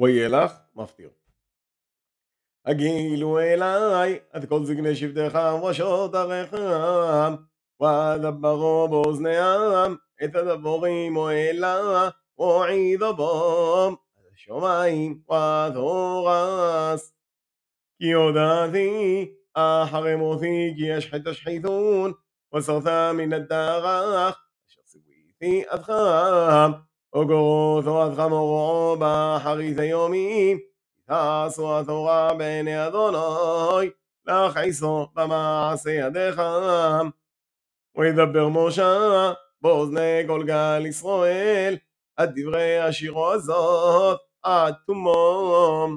וילך מפטיר. הגילו אליי עד כל זקני שבטך וראשות עריכם ודברו באוזניהם את הדבורים אלה וועידו בום השמיים ותורס כי הודעתי אחרי מותי כי חטא השחיתון וסרת מן הדרך אשר ציוויתי עדכם וגורות עד חמורו באחרית היומים תעשו התורה בעיני אדוני להכעיסו במעשה ידיך וידבר משה באוזני כל גל ישראל עד דברי השירו הזאת עד תומם